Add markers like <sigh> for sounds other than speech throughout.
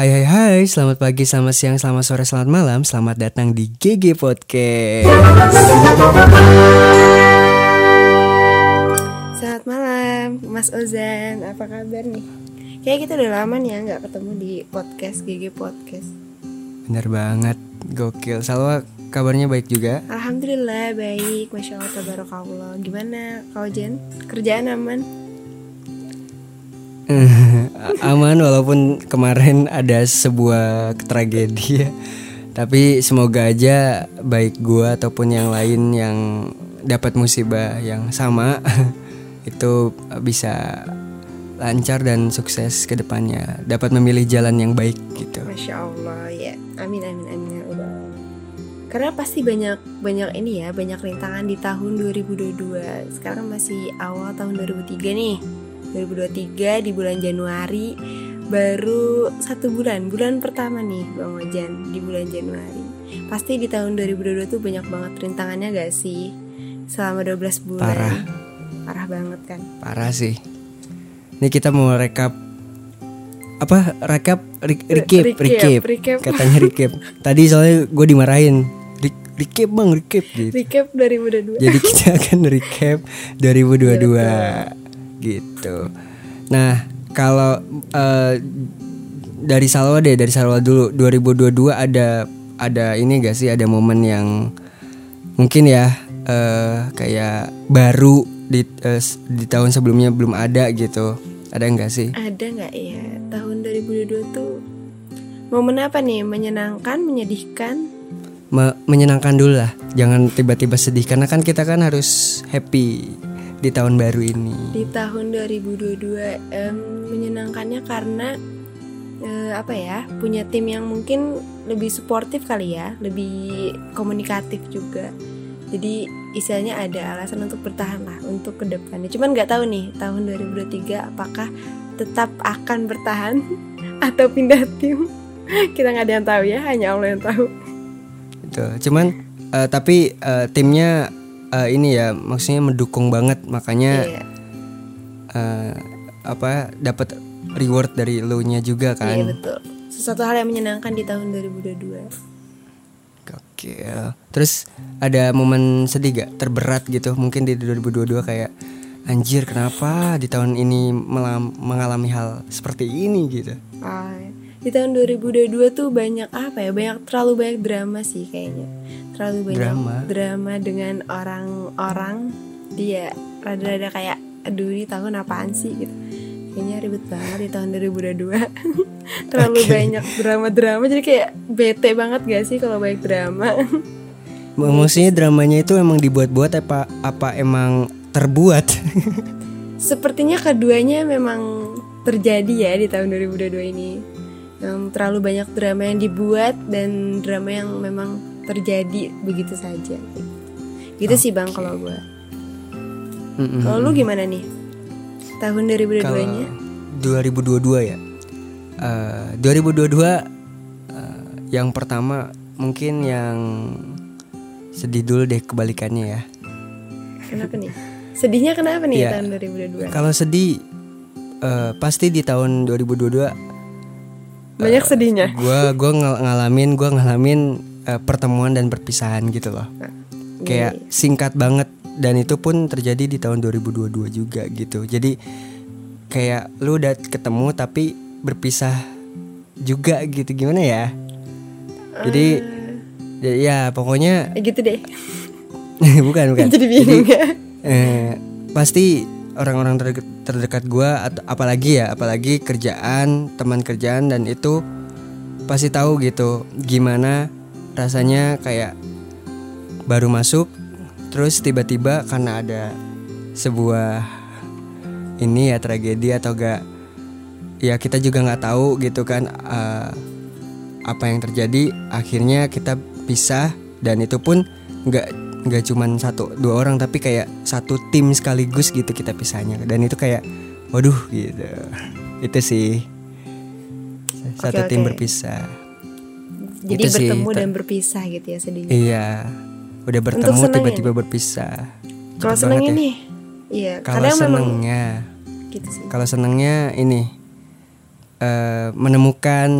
Hai hai hai, selamat pagi, selamat siang, selamat sore, selamat malam Selamat datang di GG Podcast Selamat malam, Mas Ozan. Apa kabar nih? Kayak kita udah lama nih ya nggak ketemu di podcast GG Podcast. Bener banget, gokil Salwa kabarnya baik juga? Alhamdulillah baik, masya Allah, tabarakallah. Gimana kau Jen? Kerjaan aman? Aman walaupun kemarin ada sebuah tragedi ya Tapi semoga aja baik gua ataupun yang lain yang dapat musibah yang sama <laughs> Itu bisa lancar dan sukses ke depannya Dapat memilih jalan yang baik gitu Masya Allah ya. Amin amin amin ya. Karena pasti banyak banyak ini ya, banyak rintangan di tahun 2022. Sekarang masih awal tahun 2003 nih. 2023 di bulan Januari baru satu bulan bulan pertama nih Bang Ojan di bulan Januari. Pasti di tahun 2022 tuh banyak banget rintangannya gak sih? Selama 12 bulan. Parah. parah banget kan? Parah sih. Ini kita mau rekap Apa? Rekap? Re- recap, recap. Katanya recap. <laughs> Tadi soalnya gue dimarahin. Re- Recap bang, recap gitu. Recap 2022 Jadi kita akan recap 2022 Gitu. Nah kalau eh, Dari Salwa deh Dari Salwa dulu. 2022 ada Ada ini gak sih? Ada momen yang Mungkin ya eh, Kayak baru di, s- di tahun sebelumnya belum ada gitu. Ada enggak sih? ada nggak ya? Tahun 2022 tuh momen apa nih? Menyenangkan menyedihkan? Me- menyenangkan dulu lah. Jangan tiba-tiba sedih. Karena kan kita kan harus happy Di tahun baru ini? Di tahun 2022 em, menyenangkannya karena eh, apa ya punya tim yang mungkin lebih suportif kali ya lebih komunikatif juga. Jadi istilahnya ada alasan untuk bertahan lah untuk ke depannya cuman nggak tahu nih tahun 2023 apakah tetap akan bertahan <laughs> atau pindah tim? <laughs> Kita nggak ada yang tahu ya hanya Allah yang tahu. Gitu. Cuman eh, tapi eh, timnya eh, ini ya maksudnya mendukung banget makanya Iya. eh, apa dapat reward dari lo nya juga kan. Iya betul. Sesuatu hal yang menyenangkan di tahun 2022. Gokil. Terus ada momen sedih gak terberat gitu mungkin di 2022 kayak anjir kenapa di tahun ini melam- mengalami hal seperti ini gitu. Ah, di tahun 2022 tuh banyak apa ya? Banyak terlalu banyak drama sih kayaknya. Terlalu banyak Drama? drama, dengan orang-orang dia rada-rada kayak aduh ini tahun apaan sih gitu. Kayaknya ribet banget di tahun 2022. <laughs> terlalu Oke. banyak drama-drama jadi kayak bete banget gak sih kalau banyak drama? Maksudnya dramanya itu emang dibuat-buat apa apa emang terbuat? <laughs> Sepertinya keduanya memang terjadi ya di tahun 2022 ini. Yang terlalu banyak drama yang dibuat dan drama yang memang terjadi begitu saja. Gitu sih bang kalau gue. Mm-mm. Kalau lu gimana nih? Tahun 2022 Kalau nya? 2022 ya. Eh, 2022 eh, yang pertama mungkin yang sedih dulu deh kebalikannya ya. Kenapa nih? Sedihnya kenapa nih Iya. tahun 2022? Kalau sedih eh, pasti di tahun 2022 Banyak sedihnya. gua gua ngal- ngalamin gua ngalamin eh, pertemuan dan perpisahan gitu loh. Kayak singkat banget dan itu pun terjadi di tahun 2022 juga gitu. Jadi kayak lu udah ketemu tapi berpisah juga gitu gimana ya? Jadi ya, ya pokoknya Eh, gitu deh. <laughs> bukan bukan. Jadi bingung ya. eh, pasti orang-orang terdekat, terdekat gua atau apalagi ya apalagi kerjaan teman kerjaan dan itu pasti tahu gitu gimana rasanya kayak baru masuk terus tiba-tiba karena ada sebuah ini ya tragedi atau gak ya kita juga nggak tahu gitu kan eh, apa yang terjadi. Akhirnya kita pisah dan itu pun nggak nggak cuman satu dua orang tapi kayak satu tim sekaligus gitu kita pisahnya. Dan itu kayak waduh gitu. Itu sih. Satu Oke, tim oke. berpisah Jadi Itu sih, bertemu dan berpisah gitu ya sedihnya. iya udah bertemu tiba-tiba berpisah Kalau banget ya. nih, iya. kalau Kadang memang senengnya gitu sih. kalau senengnya ini eh, menemukan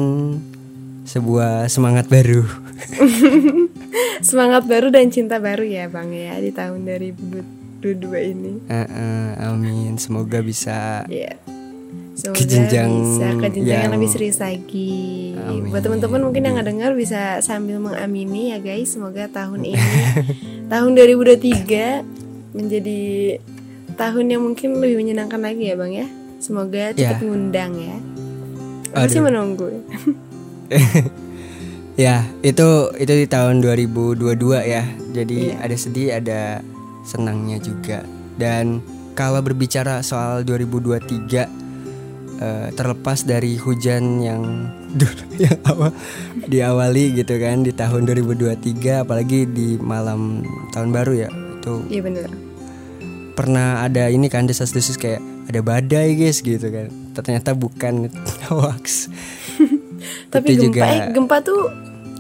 sebuah semangat baru. <laughs> Semangat baru dan cinta baru ya Bang ya di tahun 2022 ini. Eh, eh, amin. Semoga bisa Iya. Semoga Ke jenjang bisa ke jenjang yang yang- lebih serius lagi. Amin. Buat teman-teman mungkin yang dengar bisa sambil mengamini ya guys. Semoga tahun ini <laughs> tahun 2023 menjadi tahun yang mungkin lebih menyenangkan lagi ya Bang ya. Semoga cepat Ya. ngundang ya. Masih Aduh. menunggu. <laughs> Ya, itu itu di tahun 2022 ya. Jadi Iya. ada sedih, ada senangnya juga. Dan kalau berbicara soal 2023 eh, terlepas dari hujan yang <laughs> yang awal diawali gitu kan di tahun 2023 apalagi di malam tahun baru ya. Itu Iya bener. pernah ada ini kan desas-desus kayak ada badai guys gitu kan. Ternyata bukan <laughs> hoax. <laughs> Tapi Itu gempa juga- eh, gempa tuh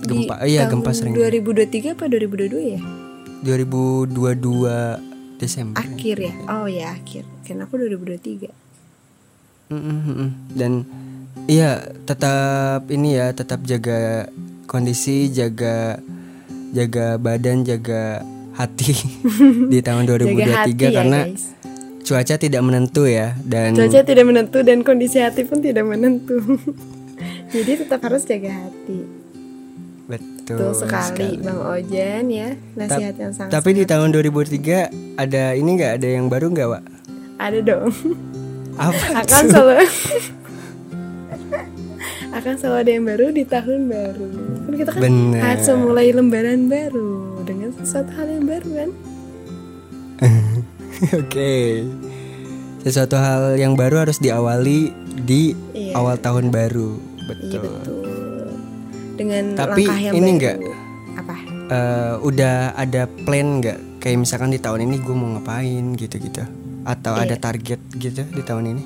di Gempa, iya, tahun gempa sering. 2023 apa 2022 ya? 2022 Desember. Akhir ya. Oh ya akhir. Kan aku 2023. Dan iya tetap ini ya tetap jaga kondisi, jaga jaga badan, jaga hati <laughs> di tahun 2023 Jaga hati ya karena guys. cuaca tidak menentu ya dan Cuaca tidak menentu dan kondisi hati pun tidak menentu. <laughs> Jadi tetap harus jaga hati. betul Betul sekali, Bang Ojan ya. Nasihat yang sangat Tapi di tahun 2003 ada ini nggak ada yang baru nggak, Wak? ada dong. Apa? akan selalu akan selalu ada yang baru di tahun baru. Kan kita kan Bener. harus memulai lembaran baru dengan sesuatu hal yang baru kan. <laughs> Oke. Sesuatu hal yang baru harus diawali di Iya. awal tahun baru. Iya Betul. betul. Dengan Tapi langkah yang ini baru. nggak? apa? Eh, udah ada plan nggak? Kayak misalkan di tahun ini gue mau ngapain gitu-gitu. Atau Iya. ada target gitu di tahun ini?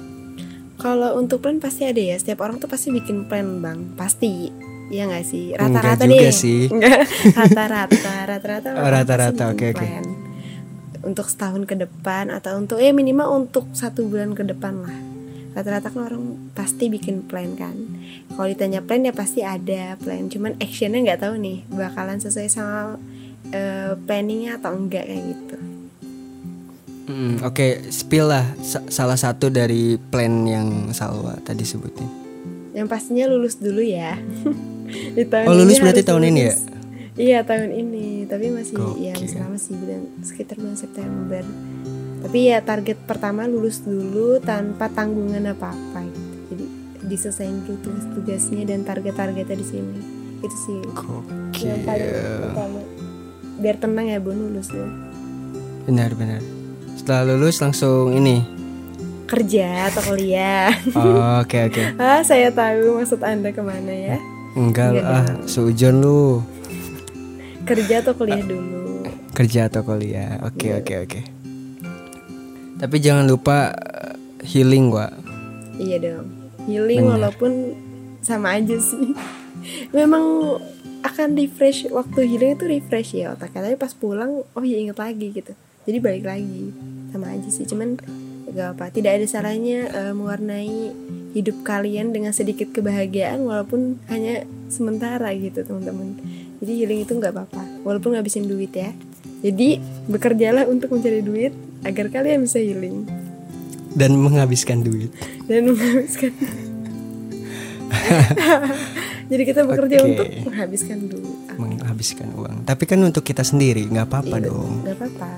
Kalau untuk plan pasti ada ya. Setiap orang tuh pasti bikin plan, Bang. Pasti. Iya nggak sih? Rata-rata deh. sih. <laughs> Rata-rata, rata-rata. Oh, rata-rata, oke, oke. Untuk setahun ke depan atau untuk ya minimal untuk satu bulan ke depan lah. Rata-rata kan orang pasti bikin plan kan. Kalau ditanya plan ya pasti ada plan. Cuman actionnya nggak tahu nih bakalan sesuai sama eh, planningnya atau enggak kayak gitu. Mm, Oke, spill lah sa- salah satu dari plan yang Salwa tadi sebutin. Yang pastinya lulus dulu ya. <laughs> Di tahun Oh, lulus ini berarti tahun ini ya? lulus. Iya tahun ini, tapi masih ya Gokil. masih lama sih bulan sekitar bulan September. Tapi ya target pertama lulus dulu tanpa tanggungan apa-apa gitu. Jadi diselesain dulu tugas-tugasnya dan target-targetnya di sini. Itu sih yang paling utama. Biar tenang ya bun lulusnya. Benar-benar. Setelah lulus langsung ini. Kerja atau kuliah. Oh, Oke oke. <laughs> ah saya tahu maksud anda ke mana ya. Enggak Enggak lah, sujon lu. Kerja atau kuliah dulu. Kerja atau kuliah. Oke Iya. oke oke. Tapi jangan lupa eh, healing, Wak. Iya dong. Healing Bener. walaupun sama aja sih. Memang akan refresh waktu healing itu refresh ya otaknya tapi pas pulang oh ya inget lagi gitu jadi balik lagi sama aja sih cuman gak apa tidak ada salahnya eh, mewarnai hidup kalian dengan sedikit kebahagiaan walaupun hanya sementara gitu teman-teman jadi healing itu nggak apa-apa walaupun ngabisin duit ya jadi bekerjalah untuk mencari duit agar kalian bisa healing Dan menghabiskan duit. dan menghabiskan <laughs> jadi kita bekerja Oke. untuk menghabiskan duit Menghabiskan uang. Tapi kan untuk kita sendiri, nggak apa-apa Iya, dong. nggak apa-apa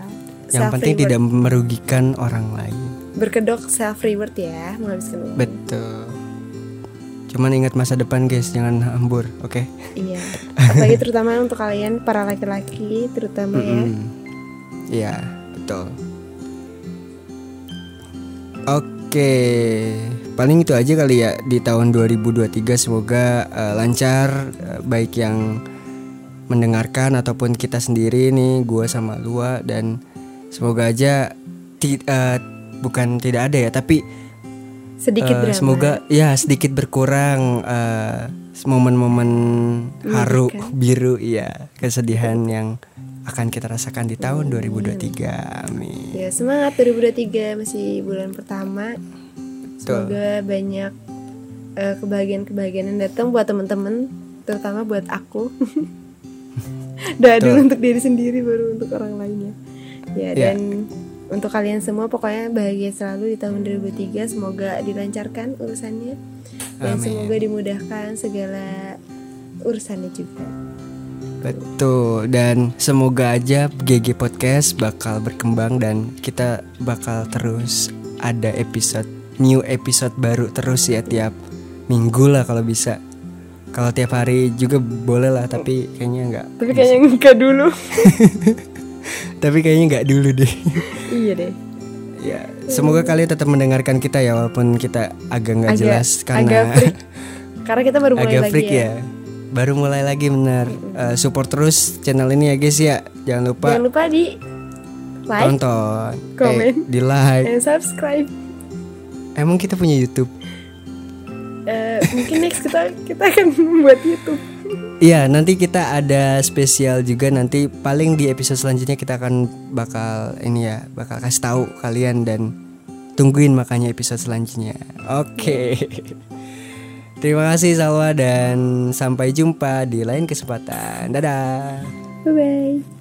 Yang penting tidak merugikan orang lain. berkedok self reward ya menghabiskan uang Betul. Cuman ingat masa depan guys, jangan hambur, oke? iya <laughs> apalagi terutama untuk kalian para laki-laki terutama ya Mm-mm. Iya, betul. Oke, paling itu aja kali ya di tahun 2023 semoga eh, lancar eh, baik yang mendengarkan ataupun kita sendiri nih gua sama Lua dan semoga aja ti- eh, bukan tidak ada ya tapi sedikit drama semoga ya sedikit berkurang eh, momen-momen haru Menyedihkan. biru iya kesedihan yang akan kita rasakan di tahun 2023 amin. Ya semangat 2023 masih bulan pertama. Semoga banyak eh, kebahagiaan-kebahagiaan yang datang buat temen-temen terutama buat aku. <laughs> Doa dulu untuk diri sendiri baru untuk orang lainnya ya Ya. dan untuk kalian semua pokoknya bahagia selalu di tahun 2003 semoga dilancarkan urusannya dan Amin. semoga dimudahkan segala urusannya juga Betul dan semoga aja GG Podcast bakal berkembang dan kita bakal terus ada episode new episode baru terus ya tiap minggu lah kalau bisa. Kalau tiap hari juga boleh lah tapi kayaknya nggak. tapi kayaknya enggak dulu <laughs> Tapi kayaknya nggak dulu deh. iya deh ya semoga kalian tetap mendengarkan kita ya walaupun kita agak nggak jelas karena agak freak. <laughs> karena kita baru mulai agak lagi freak ya. ya. Baru mulai lagi benar. Eh, support terus channel ini ya guys ya. Jangan lupa jangan lupa di like tonton, komen, eh, di like. dan subscribe Emang kita punya YouTube? Eh, mungkin next kita kita akan <laughs> membuat YouTube Iya, nanti kita ada spesial juga nanti paling di episode selanjutnya kita akan bakal ini ya, bakal kasih tahu kalian dan tungguin makanya episode selanjutnya. Oke. <laughs> Terima kasih Salwa dan sampai jumpa di lain kesempatan. Dadah. bye bye